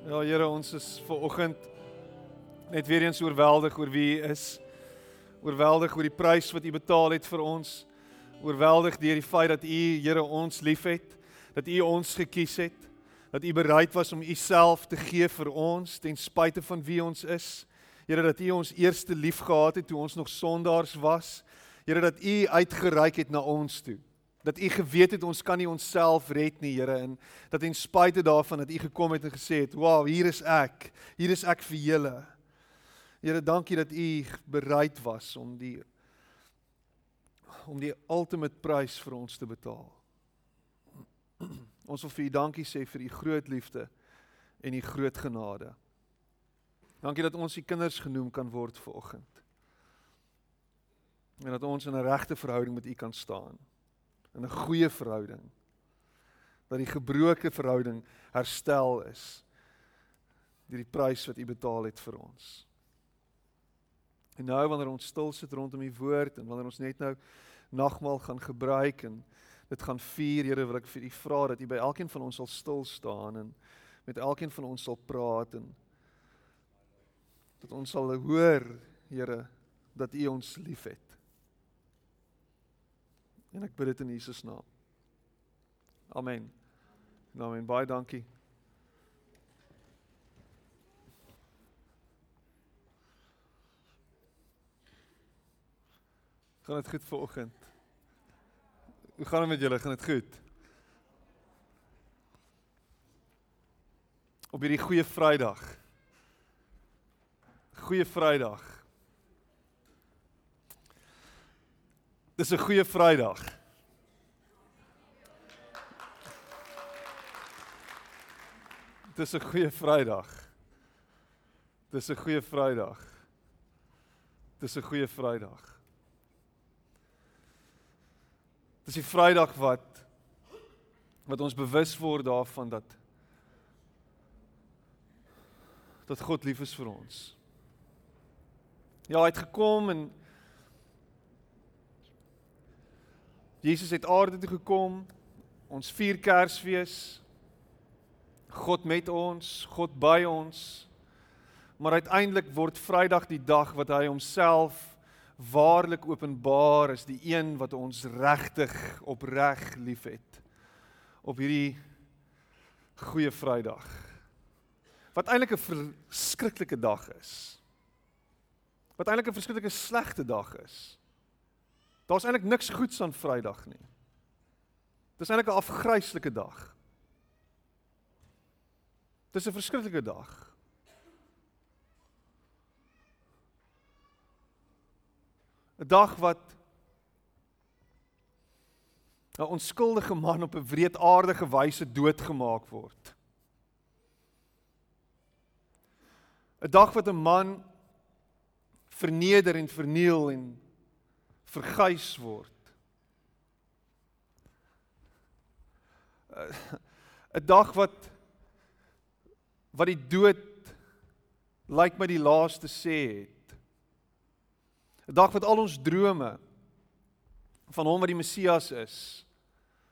Ja Here, ons is ver oggend net weer eens oorweldig oor wie U is. Oorweldig oor die prys wat U betaal het vir ons. Oorweldig deur die feit dat U, Here, ons liefhet, dat U ons gekies het, dat U bereid was om U self te gee vir ons ten spyte van wie ons is. Here, dat U ons eerste liefgehad het toe ons nog sondaars was. Here, dat U uitgereik het na ons toe dat u geweet het ons kan nie onsself red nie Here en dat en spite daarvan dat u gekom het en gesê het wow hier is ek. Hier is ek vir julle. Here dankie dat u bereid was om die om die ultimate prys vir ons te betaal. Ons wil vir u dankie sê vir u groot liefde en u groot genade. Dankie dat ons u kinders genoem kan word vanoggend. En dat ons in 'n regte verhouding met u kan staan in 'n goeie verhouding. Dat die gebroke verhouding herstel is deur die prys wat U betaal het vir ons. En nou wanneer ons stil sit rondom U woord en wanneer ons net nou nagmaal gaan gebruik en dit gaan vier, Here, wil ek vir U vra dat U by elkeen van ons sal stil staan en met elkeen van ons sal praat en dat ons sal hoor, Here, dat U ons liefhet. En ek bid dit in Jesus naam. Amen. Amen. Baie dankie. Gaan dit goed vanoggend? Hoe gaan dit met julle? Gaan dit goed? Op hierdie goeie Vrydag. Goeie Vrydag. Dis 'n goeie Vrydag. Dis 'n goeie Vrydag. Dis 'n goeie Vrydag. Dis 'n goeie Vrydag. Dis die Vrydag wat wat ons bewus word daarvan dat dat God lief is vir ons. Ja, hy het gekom en Jesus het aarde toe gekom. Ons vier Kersfees. God met ons, God by ons. Maar uiteindelik word Vrydag die dag wat hy homself waarlik openbaar as die een wat ons regtig opreg liefhet. Op hierdie goeie Vrydag. Wat eintlik 'n verskriklike dag is. Wat eintlik 'n verskriklike slegte dag is. Daar's eintlik niks goeds aan Vrydag nie. Dis eintlik 'n afgryslike dag. Dis 'n verskriklike dag. Dag wat 'n onskuldige man op 'n wreedaardige wyse doodgemaak word. 'n Dag wat 'n man verneder en verniel en verguis word. 'n dag wat wat die dood lyk my die laaste sê het. 'n dag wat al ons drome van hom wat die Messias is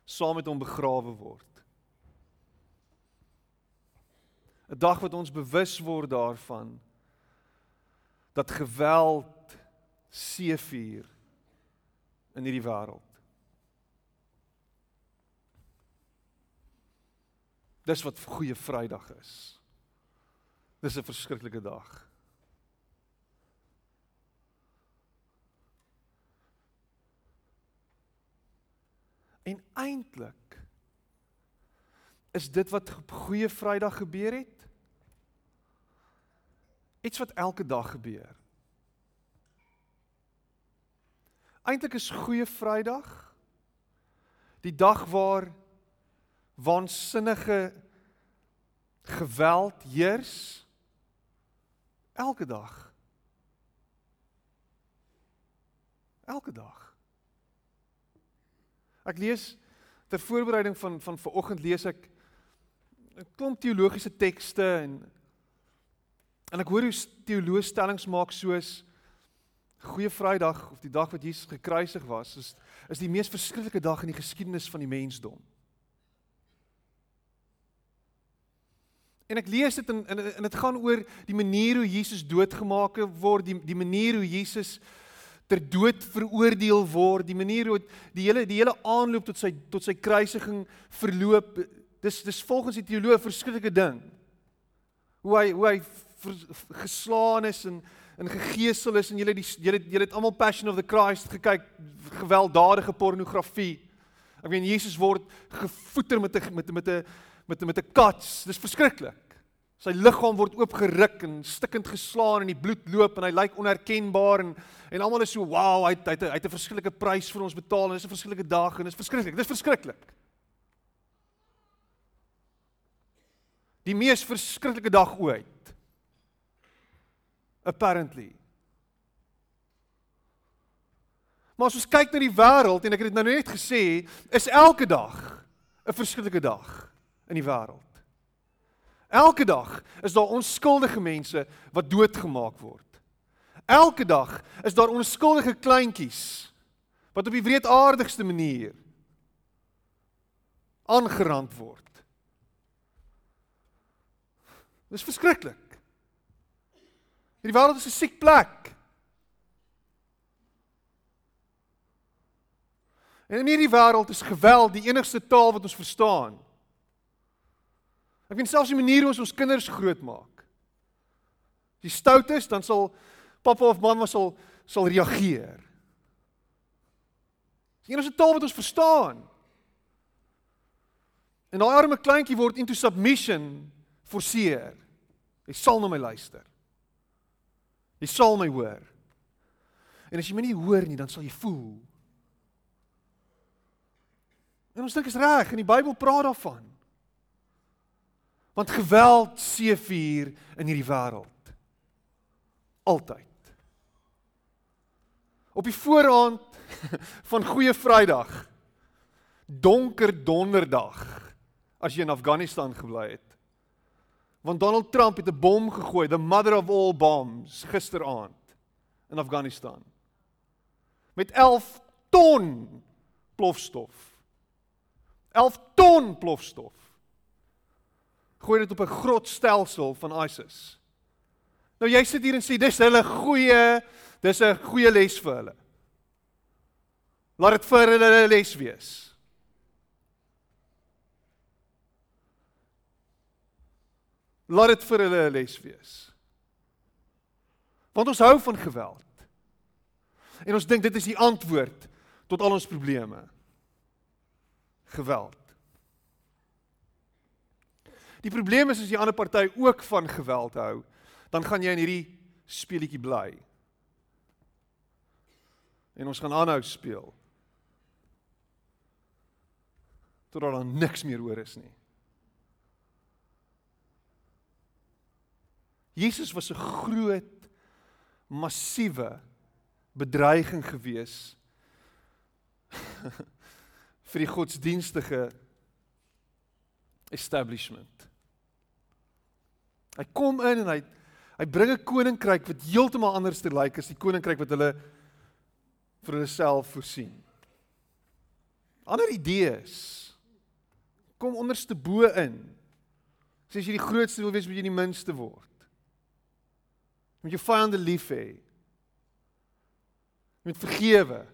saam met hom begrawe word. 'n dag wat ons bewus word daarvan dat geweld seefuur in hierdie wêreld. Dis wat goeie Vrydag is. Dis 'n verskriklike dag. En eintlik is dit wat op goeie Vrydag gebeur het. Iets wat elke dag gebeur. Eintlik is Goeie Vrydag die dag waar waansinnige geweld heers elke dag. Elke dag. Ek lees ter voorbereiding van van vanoggend lees ek 'n klomp teologiese tekste en en ek hoor hoe teoloë stellings maak soos Goeie Vrydag of die dag wat Jesus gekruisig was, is is die mees verskriklike dag in die geskiedenis van die mensdom. En ek lees dit en en en dit gaan oor die manier hoe Jesus doodgemaak word, die die manier hoe Jesus ter dood veroordeel word, die manier hoe die hele die hele aanloop tot sy tot sy kruisiging verloop. Dis dis volgens die teoloog 'n verskriklike ding. Hoe hy hoe hy ver, geslaan is en en gegeesel is en julle die julle julle het almal Passion of the Christ gekyk, gewelddadige pornografie. Ek meen Jesus word gevoeter met 'n met met 'n met met 'n kats. Dis verskriklik. Sy liggaam word oopgeruk en stikkend geslaan en die bloed loop en hy lyk onherkenbaar en en almal is so wow, hy hy hy het 'n verskillike prys vir ons betaal en dis 'n verskillike dag en dis verskriklik. Dis verskriklik. Die mees verskriklike dag ooit. Apparently. Maar as ons kyk na die wêreld en ek het dit nou net gesê, is elke dag 'n verskillike dag in die wêreld. Elke dag is daar onskuldige mense wat doodgemaak word. Elke dag is daar onskuldige kleintjies wat op die wreedaardigste manier aangerand word. Dis verskriklik. Hierdie wêreld is 'n siek plek. En in hierdie wêreld is geweld die enigste taal wat ons verstaan. Ek weet selfs die manier hoe ons ons kinders grootmaak. As jy stout is, dan sal pappa of mamma sal sal reageer. Dis enige taal wat ons verstaan. En daai arme kleintjie word into submission forceer. Jy sal na my luister. Jy sal my hoor. En as jy my nie hoor nie, dan sal jy voel. En ons dink is reg en die Bybel praat daarvan. Want geweld seefuur in hierdie wêreld. Altyd. Op die vooraand van Goeie Vrydag. Donker donderdag as jy in Afghanistan gebly het. Want Donald Trump het 'n bom gegooi, the mother of all bombs, gisteraand in Afghanistan. Met 11 ton plofstof. 11 ton plofstof gooi dit op 'n grotstelsel van ISIS. Nou jy sit hier en sê dis hulle goeie, dis 'n goeie les vir hulle. Laat dit vir hulle 'n les wees. Laat dit vir hulle 'n les wees. Want ons hou van geweld. En ons dink dit is die antwoord tot al ons probleme. Geweld. Die probleem is as die ander party ook van geweld hou, dan gaan jy in hierdie speletjie bly. En ons gaan aanhou speel. Totdat daar niks meer oor is nie. Jesus was 'n groot massiewe bedreiging gewees vir die godsdienstige establishment. Hy kom in en hy hy bring 'n koninkryk wat heeltemal anders te lyk as die koninkryk wat hulle vir hulle self voorsien. Ander idees kom onderste bo in. Sê as jy die grootste wil wees, moet jy die minste word. Moet jou vyande lief hê. Moet vergewe.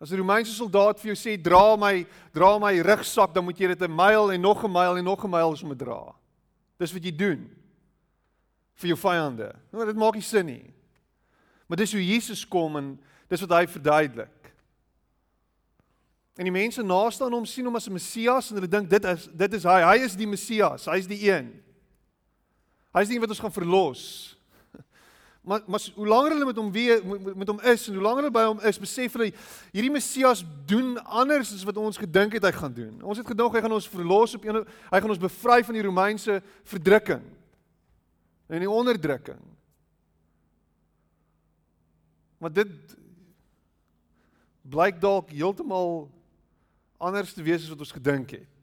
As 'n Romeinse soldaat vir jou sê dra my dra my rugsak, dan moet jy dit 'n myl en nog 'n myl en nog 'n myl om te dra. Dis wat jy doen vir jou vyande. Nou dit maak nie sin nie. Maar dis hoe Jesus kom en dis wat hy verduidelik. En die mense naaste aan hom sien hom as 'n Messias en hulle dink dit is dit is hy. Hy is die Messias. Hy's die een. Hy's die een wat ons gaan verlos. Maar maar hoe langer hulle met hom weer met, met hom is en hoe langer hulle by hom is, besef hulle hierdie Messias doen anders as wat ons gedink het hy gaan doen. Ons het gedink hy gaan ons verlos op een hy gaan ons bevry van die Romeinse verdrukking en die onderdrukking. Maar dit blyk dalk heeltemal anders te wees as wat ons gedink het.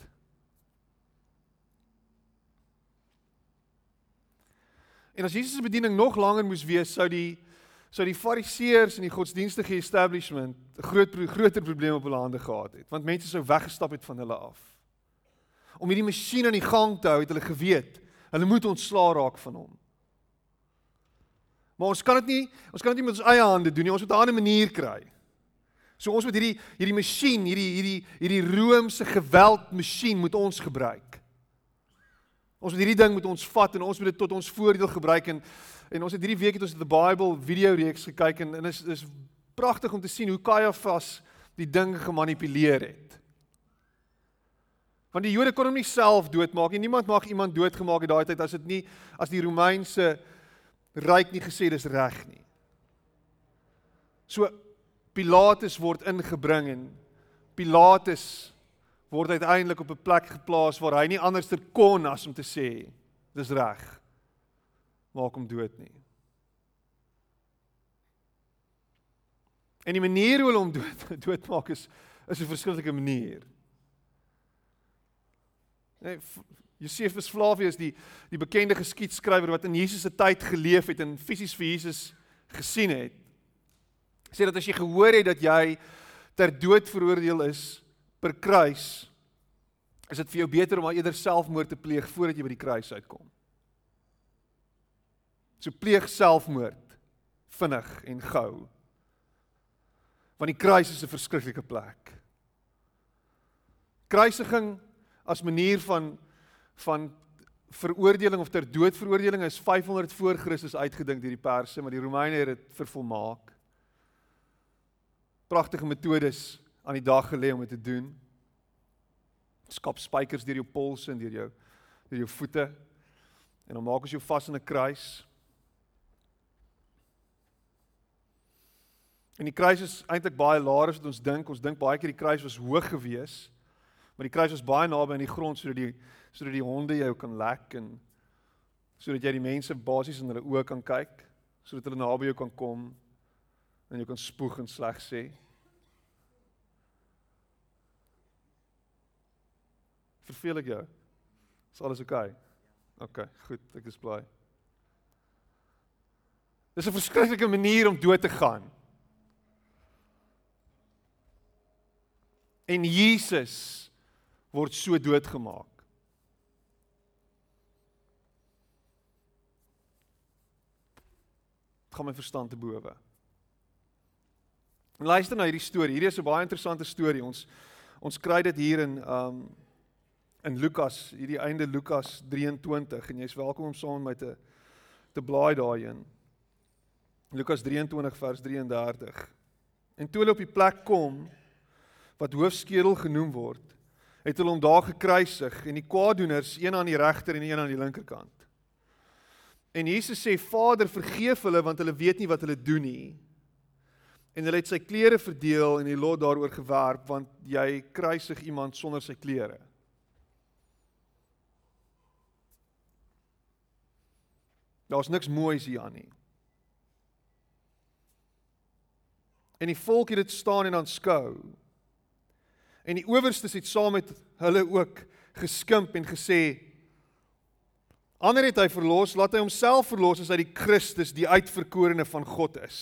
En as Jesus se bediening nog langer moes wees, sou die sou die fariseërs en die godsdienstige establishment 'n groot groter probleem op hulle hande gehad het, want mense sou weggestap het van hulle af. om hierdie masjien aan die gang te hou, het hulle geweet. Hulle moet ontslaa raak van hom. Maar ons kan dit nie, ons kan dit nie met ons eie hande doen nie. Ons moet 'n ander manier kry. So ons moet hierdie hierdie masjien, hierdie hierdie hierdie Romeinse geweldmasjien moet ons gebruik. Ons moet hierdie ding moet ons vat en ons moet dit tot ons voordeel gebruik en en ons het hierdie week het ons die Bible video reeks gekyk en en is is pragtig om te sien hoe Caiaphas die ding gemanipuleer het. Want die Jode kon hom nie self doodmaak nie. Niemand mag iemand doodgemaak het daai tyd as dit nie as die Romeinse ryk nie gesê dis reg nie. So Pilatus word ingebring en Pilatus word uiteindelik op 'n plek geplaas waar hy nie anderster kon as om te sê dis reg. Maak hom dood nie. En die manier hoe hulle hom dood doodmaak is is 'n verskillende manier. Nee, Josephus Flavius die die bekende geskiedskrywer wat in Jesus se tyd geleef het en fisies vir Jesus gesien het. Sê dat as jy gehoor het dat jy ter dood veroordeel is per kruis, is dit vir jou beter om al eerder selfmoord te pleeg voordat jy by die kruis uitkom. So pleeg selfmoord vinnig en gou. Want die kruis is 'n verskriklike plek. Kruisiging as manier van van veroordeling of ter dood veroordeling is 500 voor Christus uitgedink deur die Perse, maar die Romeine het dit vervolmaak. Pragtige metodes aan die dag gelê om dit te doen. Skap spykers deur jou polse en deur jou deur jou voete en dan maak ons jou vas in 'n kruis. En die kruis is eintlik baie laer as wat ons dink. Ons dink baie keer die kruis was hoog geweest, maar die kruis was baie naby aan die grond sodat die sodat die honde jou kan lek en sodat jy die mense basies in hulle oë kan kyk, sodat hulle naby jou kan kom en jy kan spoeg en sleg sê. Verveel ek jou? Is alles oukei? Okay? OK, goed, ek is bly. Dis 'n verskriklike manier om dood te gaan. En Jesus word so doodgemaak. gaan my verstand te bowe. Luister na hierdie storie. Hierdie is 'n baie interessante storie. Ons ons kry dit hier in um in Lukas, hierdie einde Lukas 23 en jy's welkom om saam met my te te blaai daarin. Lukas 23 vers 33. En toe hulle op die plek kom wat hoofskedel genoem word, het hulle hom daar gekruisig en die kwaadoeners een aan die regter en een aan die linkerkant. En Jesus sê Vader vergeef hulle want hulle weet nie wat hulle doen nie. En hulle het sy klere verdeel en die lot daaroor gewerp want jy kruisig iemand sonder sy klere. Daar's niks moois hier aan nie. En die volk het dit staan en aanskou. En die owerstes het saam met hulle ook geskimp en gesê Ander het hy verlos, laat hy homself verlos as hy die Christus, die uitverkorene van God is.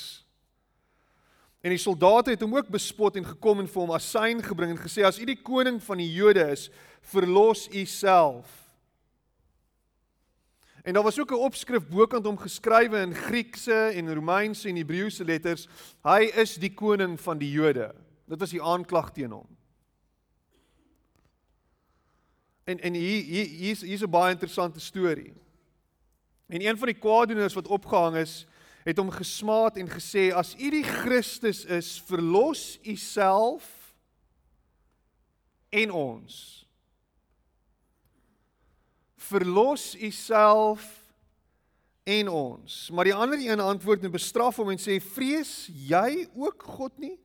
En die soldate het hom ook bespot en gekom en vir hom asyn gebring en gesê as u die koning van die Jode is, verlos u self. En daar was ook 'n opskrif bokant hom geskrywe in Griekse en Romeinse en Hebreëse letters, hy is die koning van die Jode. Dit was die aanklag teen hom. En en hier hier hier's hier's 'n baie interessante storie. En een van die kwaadoeners wat opgehang is, het hom gesmaat en gesê: "As u die Christus is, verlos u self en ons. Verlos u self en ons." Maar die ander een antwoord en bestraf hom en sê: "Vrees jy ook God nie?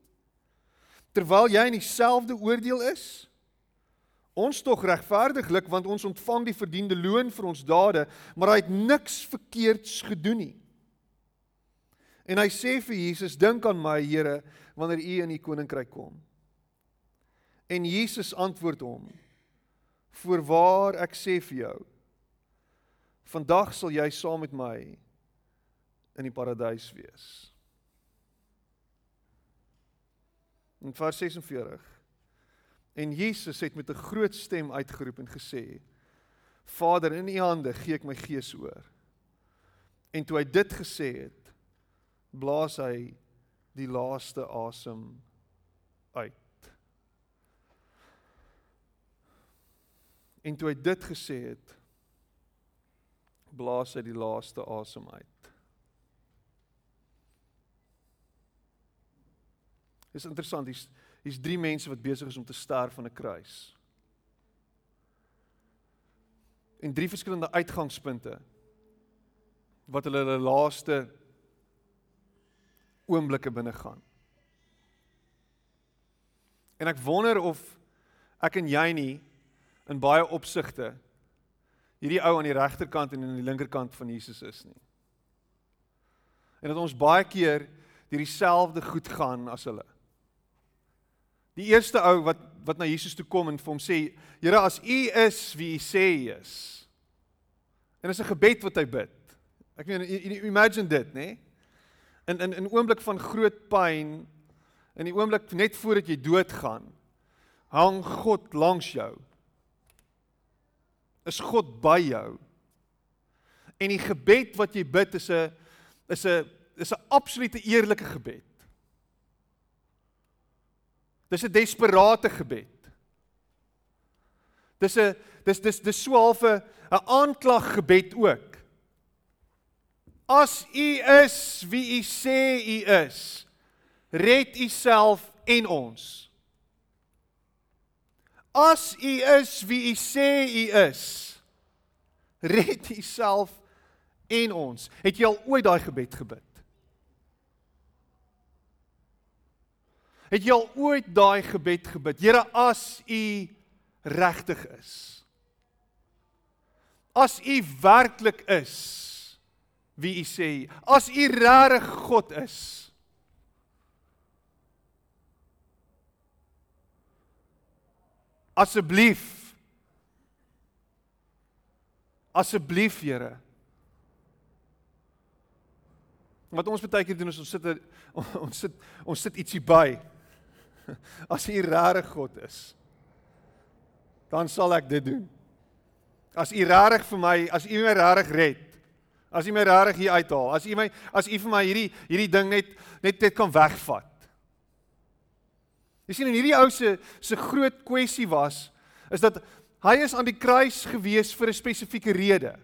Terwyl jy in dieselfde oordeel is?" Ons tog regverdiglik want ons ontvang die verdiende loon vir ons dade, maar hy het niks verkeerds gedoen nie. En hy sê vir Jesus: "Dink aan my, Here, wanneer U in U koninkryk kom." En Jesus antwoord hom: "Voorwaar ek sê vir jou, vandag sal jy saam met my in die paradys wees." In vers 46 En Jesus het met 'n groot stem uitgeroep en gesê: Vader, in U hande gee ek my gees oor. En toe hy dit gesê het, blaas hy die laaste asem uit. En toe hy dit gesê het, blaas hy die laaste asem uit. Dis interessant, hier's hier's drie mense wat besig is om te sterf aan 'n kruis. En drie verskillende uitgangspunte wat hulle hulle laaste oomblikke binne gaan. En ek wonder of ek en jy nie in baie opsigte hierdie ou aan die regterkant en aan die linkerkant van Jesus is nie. En dat ons baie keer deur dieselfde goed gaan as hulle. Die eerste ou wat wat na Jesus toe kom en vir hom sê, Here, as U is wie U sê U is. En dis 'n gebed wat hy bid. Ek meen imagine dit, nê? Nee? In in 'n oomblik van groot pyn, in die oomblik net voordat jy doodgaan, hang God langs jou. Is God by jou? En die gebed wat jy bid is 'n is 'n is 'n absolute eerlike gebed. Dis 'n desperate gebed. Dis 'n dis dis dis so half 'n 'n aanklag gebed ook. As u is wie u sê u is, red u self en ons. As u is wie u sê u is, red u self en ons. Het jy al ooit daai gebed gebid? Het jy al ooit daai gebed gebid? Here, as u regtig is. As u werklik is, wie u sê as u regtig God is. Asseblief. Asseblief, Here. Wat ons baie keer doen is ons sit ons sit ons sit ietsie by. As u regtig God is, dan sal ek dit doen. As u regtig vir my, as u my regtig red, As U my regtig hier uithaal, as U my as U vir my hierdie hierdie ding net net net kan wegvat. Jy sien en hierdie ou se se groot kwessie was is dat hy is aan die kruis gewees vir 'n spesifieke rede.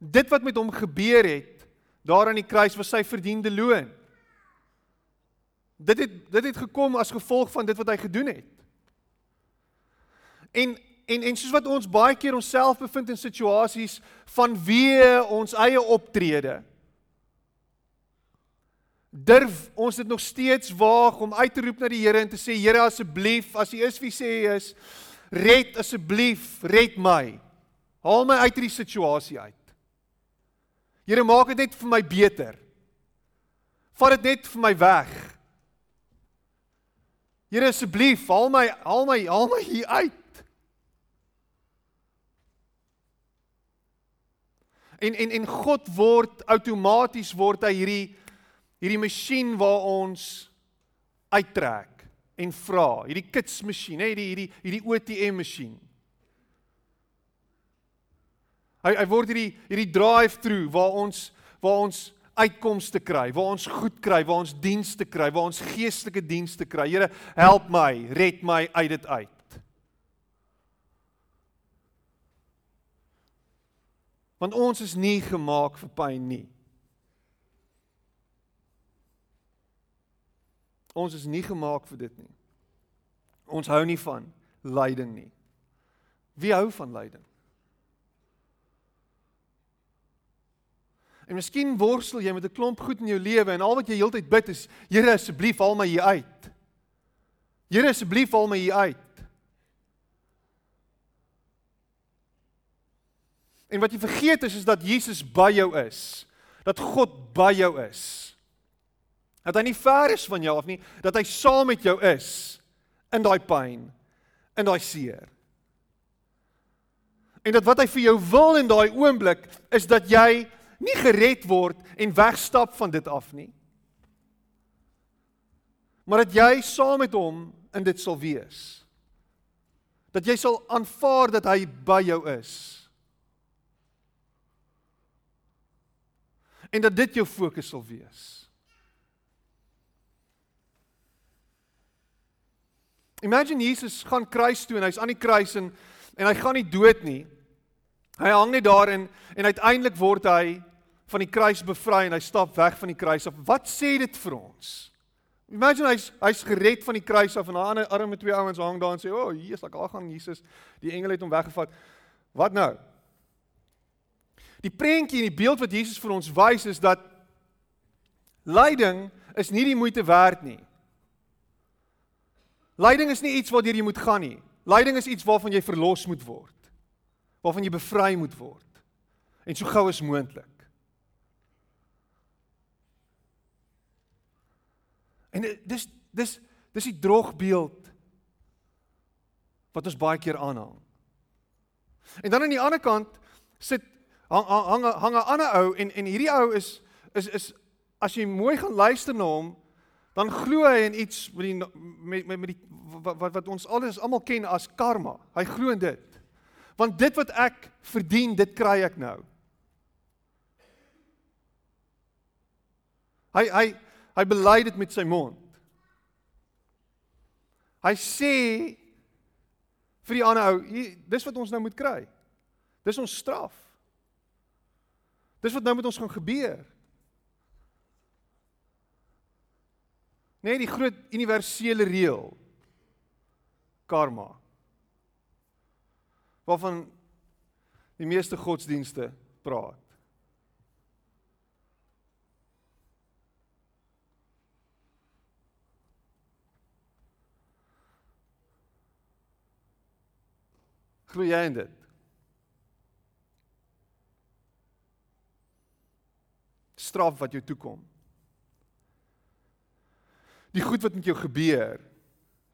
Dit wat met hom gebeur het daar aan die kruis was sy verdiende loon. Dit het dit het gekom as gevolg van dit wat hy gedoen het. En en en soos wat ons baie keer onsself bevind in situasies van wie ons eie optrede durf ons dit nog steeds waag om uit te roep na die Here en te sê Here asseblief as U is wie sê U is red asseblief red my. Haal my uit hierdie situasie uit. Here maak dit net vir my beter. Vat dit net vir my weg. Here asseblief haal my haal my haal my hier uit. En en en God word outomaties word hy hierdie hierdie masjien waar ons uittrek en vra, hierdie kits masjien, hè, hierdie hierdie hierdie ATM masjien. Hy hy word hierdie hierdie drive-through waar ons waar ons uitkomste kry, waar ons goed kry, waar ons dienste kry, waar ons geestelike dienste kry. Here, help my, red my uit dit uit. Want ons is nie gemaak vir pyn nie. Ons is nie gemaak vir dit nie. Ons hou nie van lyding nie. Wie hou van lyding? En miskien worstel jy met 'n klomp goed in jou lewe en al wat jy heeltyd bid is, Here asseblief haal my hier uit. Here asseblief haal my hier uit. En wat jy vergeet is is dat Jesus by jou is. Dat God by jou is. Dat hy nie ver is van jou af nie, dat hy saam met jou is in daai pyn, in daai seer. En dat wat hy vir jou wil in daai oomblik is dat jy nie gered word en wegstap van dit af nie. Maar dat jy saam met hom in dit sal wees. Dat jy sal aanvaar dat hy by jou is. En dat dit jou fokus sal wees. Imagine Jesus gaan kruis toe en hy's aan die kruis en en hy gaan nie dood nie. Hy hang net daar en en uiteindelik word hy van die kruis bevry en hy stap weg van die kruis af. Wat sê dit vir ons? Imagine hy's hy's gered van die kruis af en ander arme twee ouens hang daar en sê, "O, oh, hier is ek al gaan Jesus, die engele het hom weggevat." Wat nou? Die prentjie en die beeld wat Jesus vir ons wys is dat lyding is nie die moeite werd nie. Lyding is nie iets waartoe jy moet gaan nie. Lyding is iets waarvan jy verlos moet word. Waarvan jy bevry moet word. En so gou as moontlik. En dis dis dis die drogbeeld wat ons baie keer aanhang. En dan aan die ander kant sit hang hang hang 'n ander ou en en hierdie ou is is is as jy mooi gaan luister na hom dan glo hy in iets met die met met, met die wat, wat ons alles almal ken as karma. Hy glo in dit. Want dit wat ek verdien, dit kry ek nou. Hy hy Hy bely dit met sy mond. Hy sê vir die ander ou, dis wat ons nou moet kry. Dis ons straf. Dis wat nou met ons gaan gebeur. Nee, die groot universele reël karma. Waarvan die meeste godsdienste praat. Glo jy in dit? Straf wat jou toekom. Die goed wat met jou gebeur.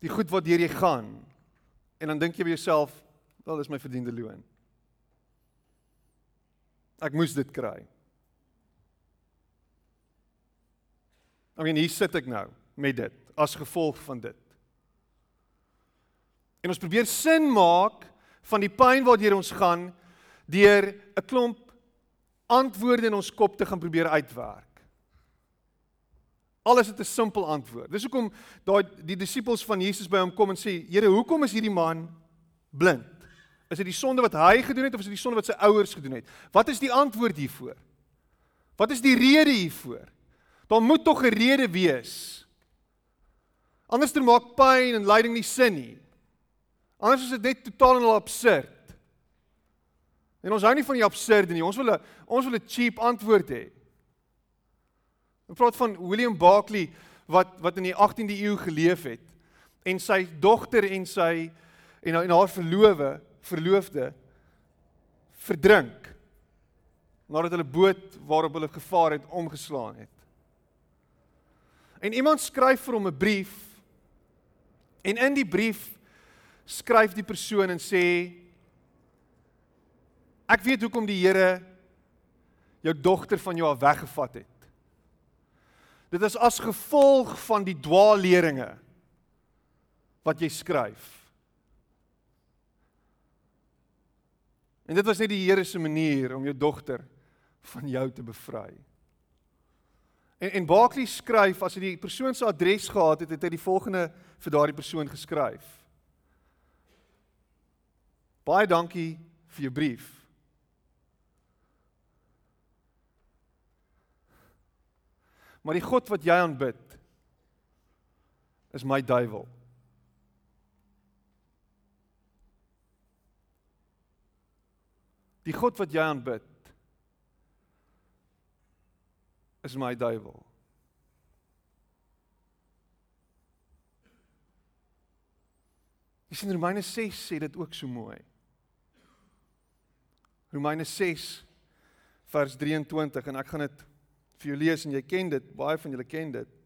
Die goed wat deur jy gaan. En dan dink jy by jouself, wel dis my verdiende loon. Ek moes dit kry. I mean, hier sit ek nou met dit as gevolg van dit. En ons probeer sin maak van die pyn waardeur ons gaan deur 'n klomp antwoorde in ons kop te gaan probeer uitwerk. Alles het 'n simpel antwoord. Dis hoekom daai die disippels van Jesus by hom kom en sê: "Here, hoekom is hierdie man blind? Is dit die sonde wat hy gedoen het of is dit die sonde wat sy ouers gedoen het? Wat is die antwoord hiervoor? Wat is die rede hiervoor? Daar moet tog 'n rede wees. Anders dan maak pyn en lyding nie sin nie. Anders is dit net totaal en al absurd. En ons hou nie van die absurde nie. Ons wil 'n ons wil 'n cheap antwoord hê. Ons praat van William Barclay wat wat in die 18de eeu geleef het en sy dogter en sy en, en haar verlowe, verloofde verdrink nadat hulle boot waarop hulle gevaar het omgeslaan het. En iemand skryf vir hom 'n brief en in die brief skryf die persoon en sê ek weet hoekom die Here jou dogter van jou weggevat het. Dit is as gevolg van die dwaalleringe wat jy skryf. En dit was net die Here se manier om jou dogter van jou te bevry. En en Barkley skryf as hy die persoon se adres gehad het, het hy die volgende vir daardie persoon geskryf. Baie dankie vir jou brief. Maar die God wat jy aanbid is my duiwel. Die God wat jy aanbid is my duiwel. Jy sien Romeine 6 sê dit ook so mooi. Romeine 6 vers 23 en ek gaan dit vir jou lees en jy ken dit, baie van julle ken dit.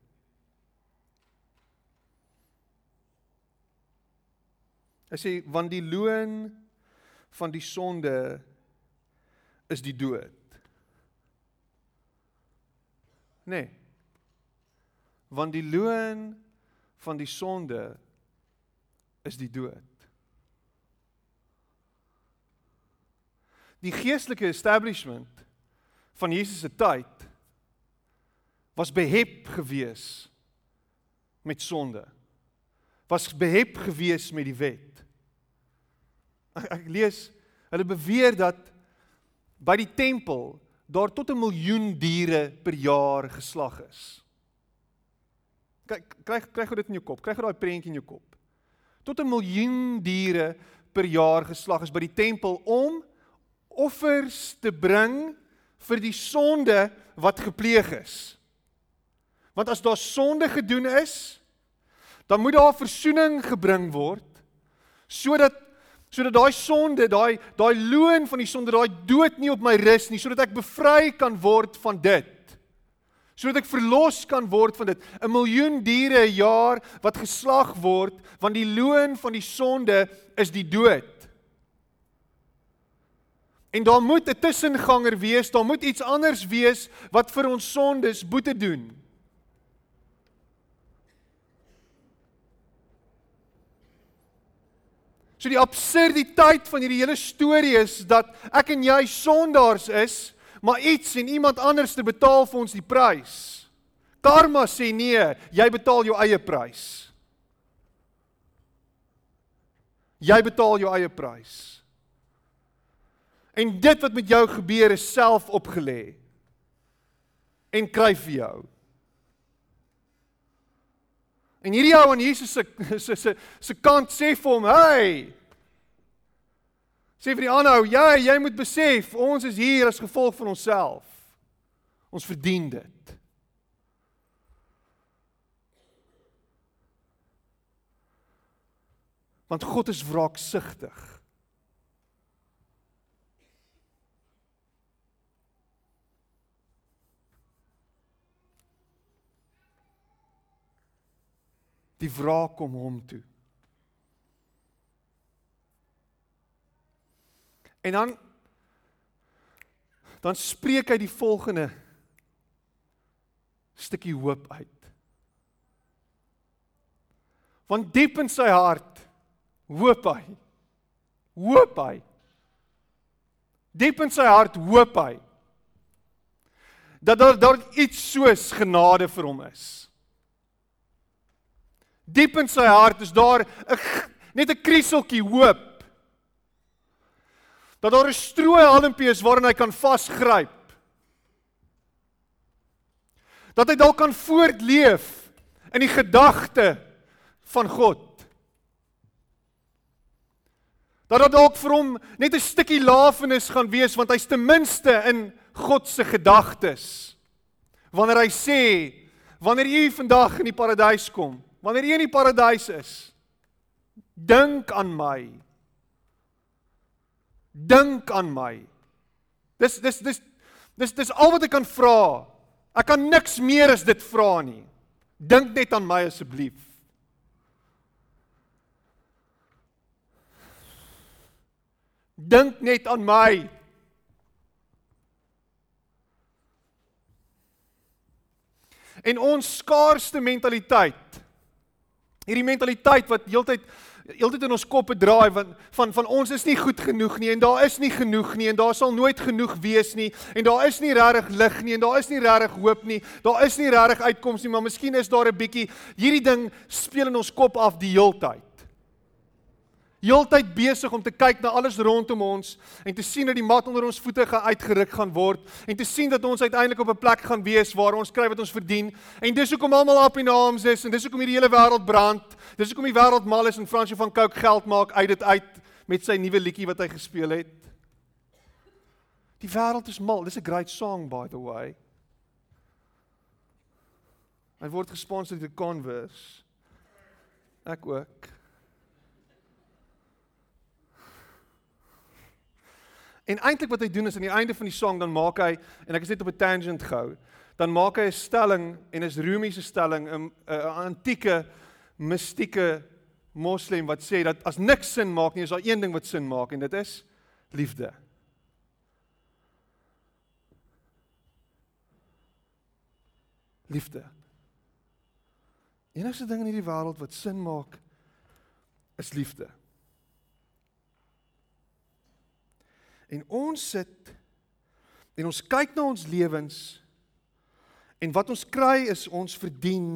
Hy sê want die loon van die sonde is die dood. Nee. Want die loon van die sonde is die dood. Die geestelike establishment van Jesus se tyd was behep gewees met sonde. Was behep gewees met die wet. Ek, ek lees hulle beweer dat by die tempel daar tot 'n miljoen diere per jaar geslag is. Kyk, kry kry gou dit in jou kop. Kry gou daai prentjie in jou kop. Tot 'n miljoen diere per jaar geslag is by die tempel om offers te bring vir die sonde wat gepleeg is. Want as daar sonde gedoen is, dan moet daar verzoening gebring word sodat sodat daai sonde, daai daai loon van die sonde, daai dood nie op my rus nie, sodat ek bevry kan word van dit. Sodat ek verlos kan word van dit. 'n Miljoen diere 'n jaar wat geslag word, want die loon van die sonde is die dood. En daar moet 'n tussenganger wees, daar moet iets anders wees wat vir ons sondes boete doen. So die absurditeit van hierdie hele storie is dat ek en jy sondaars is, maar iets en iemand anders te betaal vir ons die prys. Karma sê nee, jy betaal jou eie prys. Jy betaal jou eie prys. En dit wat met jou gebeur is self opgelê. En kry vir jou. En hierdie ou aan Jesus se se se se kant sê vir hom, "Hey, Sê vir die ander ou, ja, jy moet besef, ons is hier as gevolg van onsself. Ons verdien dit. Want God is wraaksugtig. Die wraak kom hom toe. En dan dan spreek hy die volgende stukkie hoop uit. Want diep in sy hart hoop hy. Hoop hy. Diep in sy hart hoop hy dat daar daar iets soos genade vir hom is. Diep in sy hart is daar 'n net 'n krieseltjie hoop dat daar 'n strooi halmpie is waarin hy kan vasgryp. Dat hy dalk kan voortleef in die gedagte van God. Dat dit dalk vir hom net 'n stukkie lafenis gaan wees want hy's ten minste in God se gedagtes. Wanneer hy sê, wanneer u vandag in die paradys kom, wanneer u in die paradys is, dink aan my dink aan my. Dis dis dis dis dis al wat ek kan vra. Ek kan niks meer as dit vra nie. Dink net aan my asseblief. Dink net aan my. En ons skaarste mentaliteit. Hierdie mentaliteit wat heeltyd heeltyd in ons koppe draai van van van ons is nie goed genoeg nie en daar is nie genoeg nie en daar sal nooit genoeg wees nie en daar is nie regtig lig nie en daar is nie regtig hoop nie. Daar is nie regtig uitkoms nie, maar miskien is daar 'n bietjie hierdie ding speel in ons kop af die heeltyd heeltyd besig om te kyk na alles rondom ons en te sien dat die mat onder ons voete gaan uitgeruk gaan word en te sien dat ons uiteindelik op 'n plek gaan wees waar ons kry wat ons verdien. En dis hoekom almal op in arms is en dis hoekom hierdie hele wêreld brand. Dis hoekom die wêreld mal is en Fransjo van Cooke geld maak uit dit uit met sy nuwe liedjie wat hy gespeel het. Die wêreld is mal. Dis 'n great song by the way. Hy word gesponsor deur Converse. Ek ook En eintlik wat hy doen is aan die einde van die song dan maak hy en ek is net op 'n tangent gehou. Dan maak hy 'n stelling en is Rumiese stelling 'n antieke mistieke moslem wat sê dat as niks sin maak nie, is daar een ding wat sin maak en dit is liefde. Liefde. Enigste ding in hierdie wêreld wat sin maak is liefde. En ons sit en ons kyk na ons lewens en wat ons kry is ons verdien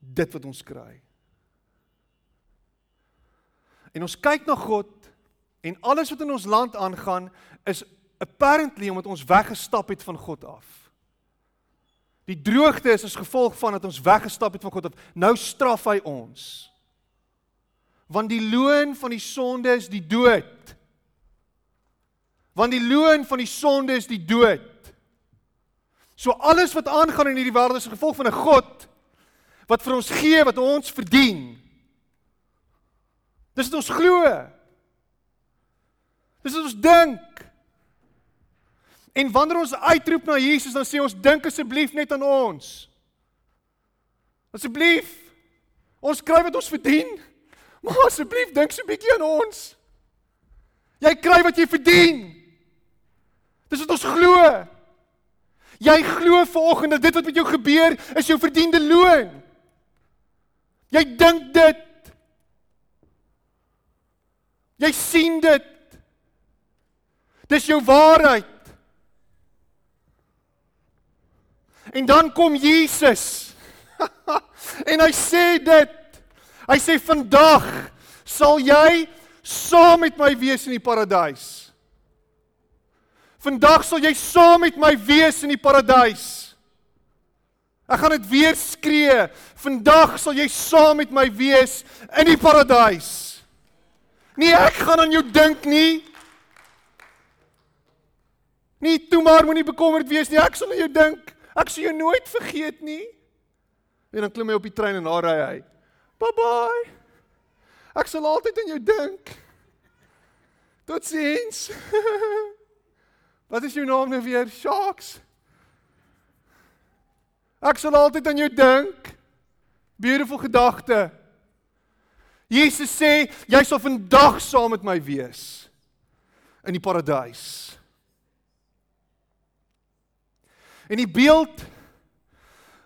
dit wat ons kry. En ons kyk na God en alles wat in ons land aangaan is apparently omdat ons weggestap het van God af. Die droogte is as gevolg van dat ons weggestap het van God af. Nou straf hy ons. Want die loon van die sonde is die dood. Want die loon van die sonde is die dood. So alles wat aangaan in hierdie wêreld is 'n gevolg van 'n God wat vir ons gee wat ons verdien. Dis wat ons glo. Dis wat ons dink. En wanneer ons uitroep na Jesus, dan sê ons dink asseblief net aan ons. Asseblief. Ons kry wat ons verdien. Maar asseblief dink so 'n bietjie aan ons. Jy kry wat jy verdien. Dis wat ons glo. Jy glo vanoggend dat dit wat met jou gebeur is jou verdiende loon. Jy dink dit. Jy sien dit. Dis jou waarheid. En dan kom Jesus. en hy sê dit. Hy sê vandag sal jy saam met my wees in die paradys. Vandag sal jy saam met my wees in die paradys. Ek gaan dit weer skree. Vandag sal jy saam met my wees in die paradys. Nee, ek gaan aan jou dink nie. Nee, toe maar moenie bekommerd wees nie. Ek sal aan jou dink. Ek sal jou nooit vergeet nie. En dan klim hy op die trein en daar ry hy. Bye bye. Ek sal altyd aan jou dink. Totsiens. Wat is jou naam nou weer? Sharks. Ek sal altyd aan jou dink. Beautiful gedagte. Jesus sê jy sal vandag saam met my wees in die paradys. En die beeld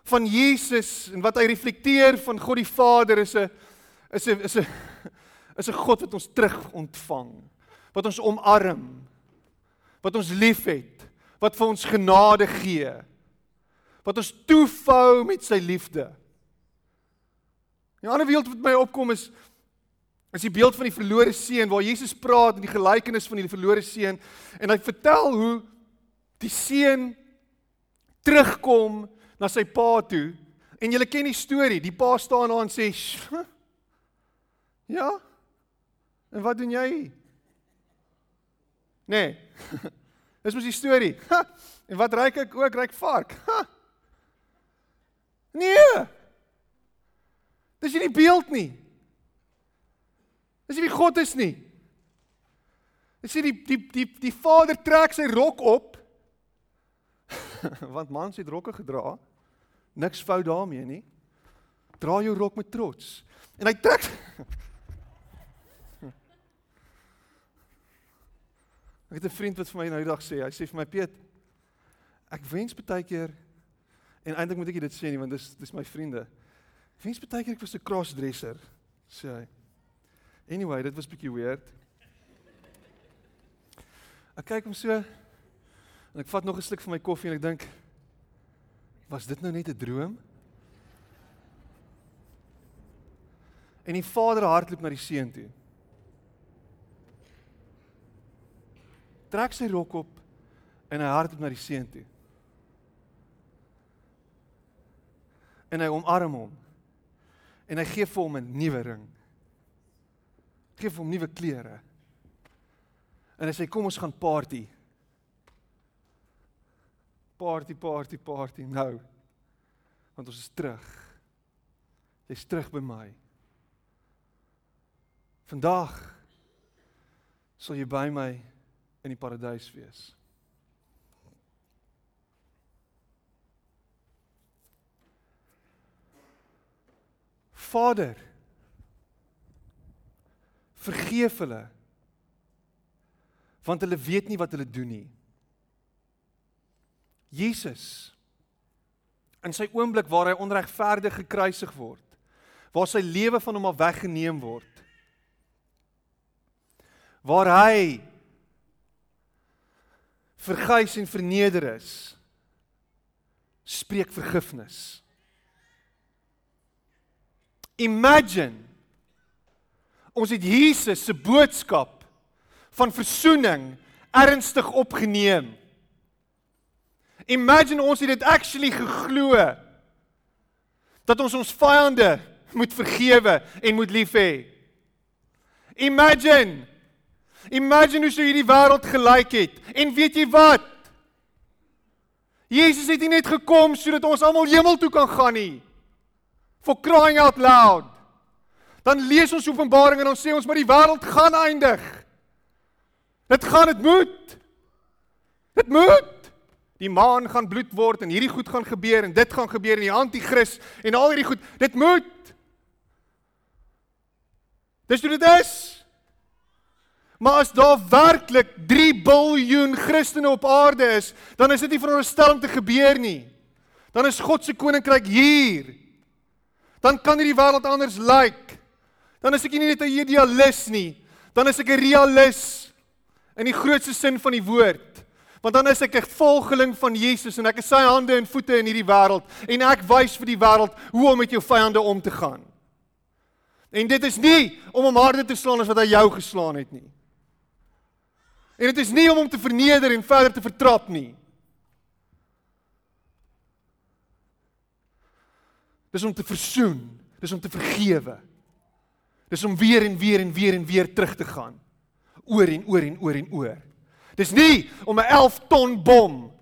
van Jesus en wat hy reflekteer van God die Vader is 'n is 'n is 'n is 'n God wat ons terug ontvang, wat ons omarm, wat ons liefhet, wat vir ons genade gee, wat ons toefou met sy liefde. 'n Ander beeld wat my opkom is is die beeld van die verlore seun waar Jesus praat in die gelykenis van die verlore seun en hy vertel hoe die seun terugkom na sy pa toe en julle ken die storie, die pa staan daar en sê: "Ja. En wat doen jy?" Nee. Dis mos die storie. Ha, en wat ryk ek ook ryk vark. Ha. Nee. Dis nie die beeld nie. Dis nie wie God is nie. Dis nie die die die die vader trek sy rok op. Want mans het rokke gedra. Niks fout daarmee nie. Dra jou rok met trots. En hy trek Ek het 'n vriend wat vir my nou die dag sê, hy sê vir my Piet, ek wens baie keer en eintlik moet ek dit sê nie want dis dis my vriende. Ek wens baie keer ek was 'n crossdresser, sê hy. Anyway, dit was bietjie weird. Ek kyk hom so en ek vat nog 'n sluk van my koffie en ek dink was dit nou net 'n droom? En die vader hardloop na die seun toe. Trek sy rok op en hy hardloop na die seun toe. En hy omarm hom. En hy gee vir hom 'n nuwe ring. Gee vir hom nuwe klere. En hy sê kom ons gaan party. Party, party, party nou. Want ons is terug. Jy's terug by my. Vandag sal jy by my in die paradys wees. Vader vergeef hulle want hulle weet nie wat hulle doen nie. Jesus in sy oomblik waar hy onregverdig gekruisig word, waar sy lewe van hom af weggeneem word, waar hy vergys en verneder is, spreek vergifnis. Imagine ons het Jesus se boodskap van verzoening ernstig opgeneem. Imagine ons het dit actually geglo dat ons ons vyande moet vergewe en moet lief hê. Imagine Imagine hoe sou hierdie wêreld gelyk het. En weet jy wat? Jesus het nie net gekom sodat ons almal hemel toe kan gaan nie. For crying out loud. Dan lees ons Openbaring en ons sê ons maar die wêreld gaan eindig. Dit gaan dit moet. Dit moet. Die maan gaan bloed word en hierdie goed gaan gebeur en dit gaan gebeur en die anti-kris en al hierdie goed, dit moet. Dis hoe dit is. Maar as daar werklik 3 biljoen Christene op aarde is, dan is dit nie veronderstel om te gebeur nie. Dan is God se koninkryk hier. Dan kan hierdie wêreld anders lyk. Like. Dan is ek nie net 'n idealis nie, dan is ek 'n realis in die grootste sin van die woord. Want dan is ek 'n volgeling van Jesus en ek is sy hande en voete in hierdie wêreld en ek wys vir die wêreld hoe om met jou vyande om te gaan. En dit is nie om hom harder te slaan as wat hy jou geslaan het nie. En dit is nie om hom te verneder en verder te vertrap nie. Dis om te versoen, dis om te vergewe. Dis om weer en weer en weer en weer terug te gaan. Oor en oor en oor en oor. Dis nie om 'n 11 ton bom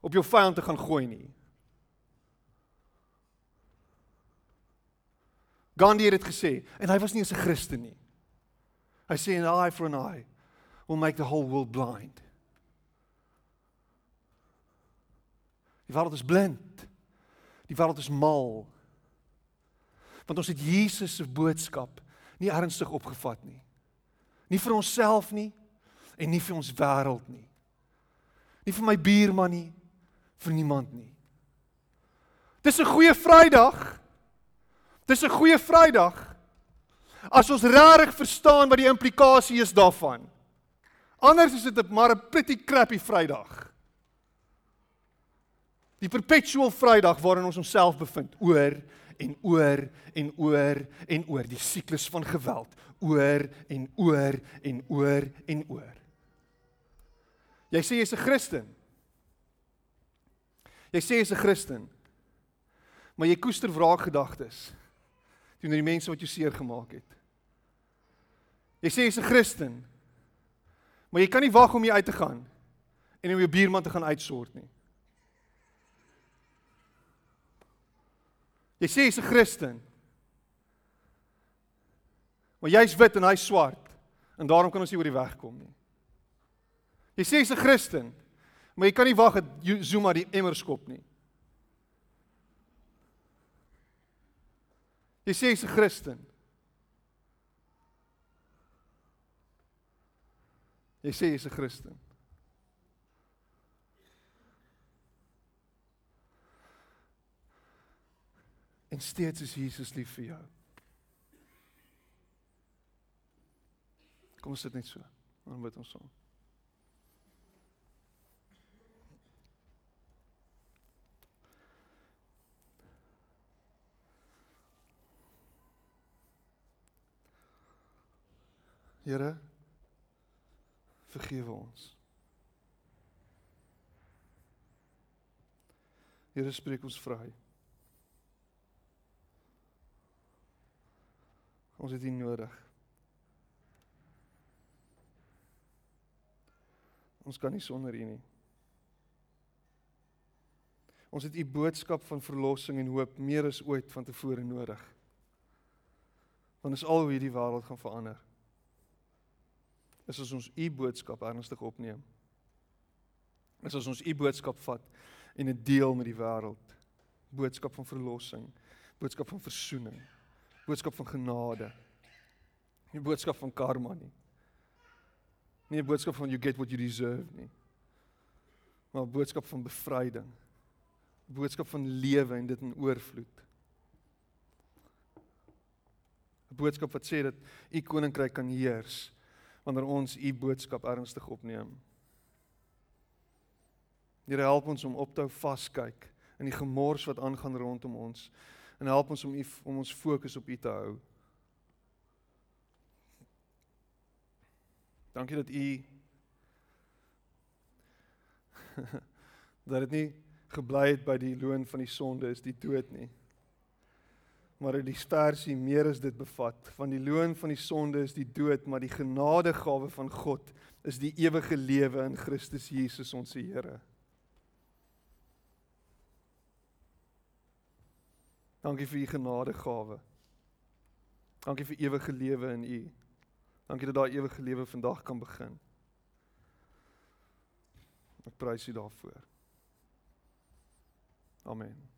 op jou vyand te gaan gooi nie. Gandhi het dit gesê en hy was nie eens 'n Christen nie. Hy sê an eye for an eye will make the whole world blind. Die wêreld is blind. Die wêreld is mal. Want ons het Jesus se boodskap nie ernstig opgevat nie. Nie vir onsself nie, en nie vir ons wêreld nie. Nie vir my buurman nie, vir niemand nie. Dis 'n goeie Vrydag. Dis 'n goeie Vrydag. As ons regtig verstaan wat die implikasie is daarvan. Anders is dit maar 'n pretty crappy Vrydag. Die perpetual Vrydag waarin ons onsself bevind oor en oor en oor en oor die siklus van geweld oor en oor en oor en oor. Jy sê jy's 'n Christen. Jy sê jy's 'n Christen. Maar jy koester wraakgedagtes teenoor die mense wat jou seer gemaak het. Jy sê jy's 'n Christen. Maar jy kan nie wag om hier uit te gaan en om jou buurman te gaan uitsort nie. Jy sê jy's 'n Christen. Maar jy's wit en hy's swart en daarom kan ons nie oor die weg kom nie. Jy sê jy's 'n Christen, maar jy kan nie wag dat Zuma die emmer skop nie. Jy sê jy's 'n Christen. Jy sê jy's 'n Christen. En steeds is Jesus lief vir jou. Kom ons sit net so. Dan bid ons saam. Here vergewe ons. Here spreek ons vry. Ons het U nodig. Ons kan nie sonder U nie. Ons het U boodskap van verlossing en hoop meer as ooit van tevore nodig. Want is al hoe hierdie wêreld gaan verander is as ons u boodskap ernstig opneem. Is as ons u boodskap vat en dit deel met die wêreld. Boodskap van verlossing, boodskap van verzoening, boodskap van genade. Nie boodskap van karma nie. Nie 'n boodskap van you get what you deserve nie. Maar 'n boodskap van bevryding. Boodskap van lewe en dit in oorvloed. 'n Boodskap wat sê dat u koninkryk kan heers wanneer ons u boodskap ernstig opneem. Here help ons om op te hou vaskyk in die gemors wat aangaan rondom ons en help ons om u om ons fokus op u te hou. Dankie dat u dat dit nie gebly het by die loon van die sonde is die dood nie. Maar dit die versie meer as dit bevat. Van die loon van die sonde is die dood, maar die genadegawe van God is die ewige lewe in Christus Jesus ons Here. Dankie vir u genadegawe. Dankie vir ewige lewe in u. Dankie dat daai ewige lewe vandag kan begin. Ek prys U daarvoor. Amen.